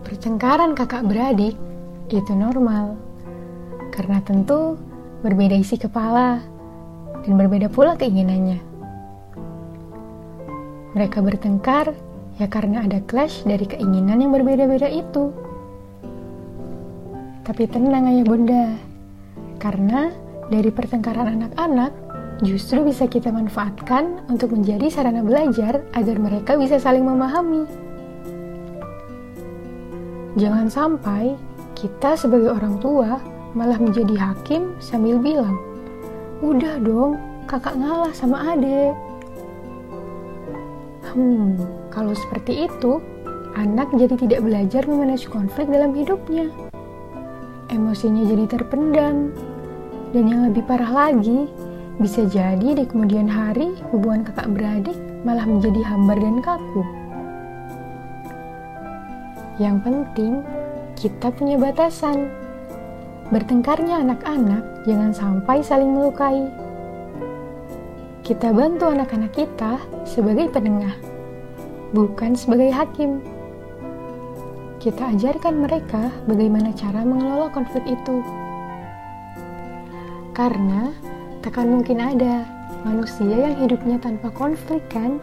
Pertengkaran kakak beradik itu normal, karena tentu berbeda isi kepala dan berbeda pula keinginannya. Mereka bertengkar ya karena ada clash dari keinginan yang berbeda-beda itu. Tapi tenang ayah bunda, karena dari pertengkaran anak-anak justru bisa kita manfaatkan untuk menjadi sarana belajar agar mereka bisa saling memahami. Jangan sampai kita sebagai orang tua malah menjadi hakim sambil bilang, "Udah dong, kakak ngalah sama adek." Hmm, kalau seperti itu, anak jadi tidak belajar memanage konflik dalam hidupnya. Emosinya jadi terpendam. Dan yang lebih parah lagi, bisa jadi di kemudian hari hubungan kakak beradik malah menjadi hambar dan kaku. Yang penting, kita punya batasan. Bertengkarnya anak-anak jangan sampai saling melukai. Kita bantu anak-anak kita sebagai penengah, bukan sebagai hakim. Kita ajarkan mereka bagaimana cara mengelola konflik itu. Karena takkan mungkin ada manusia yang hidupnya tanpa konflik kan?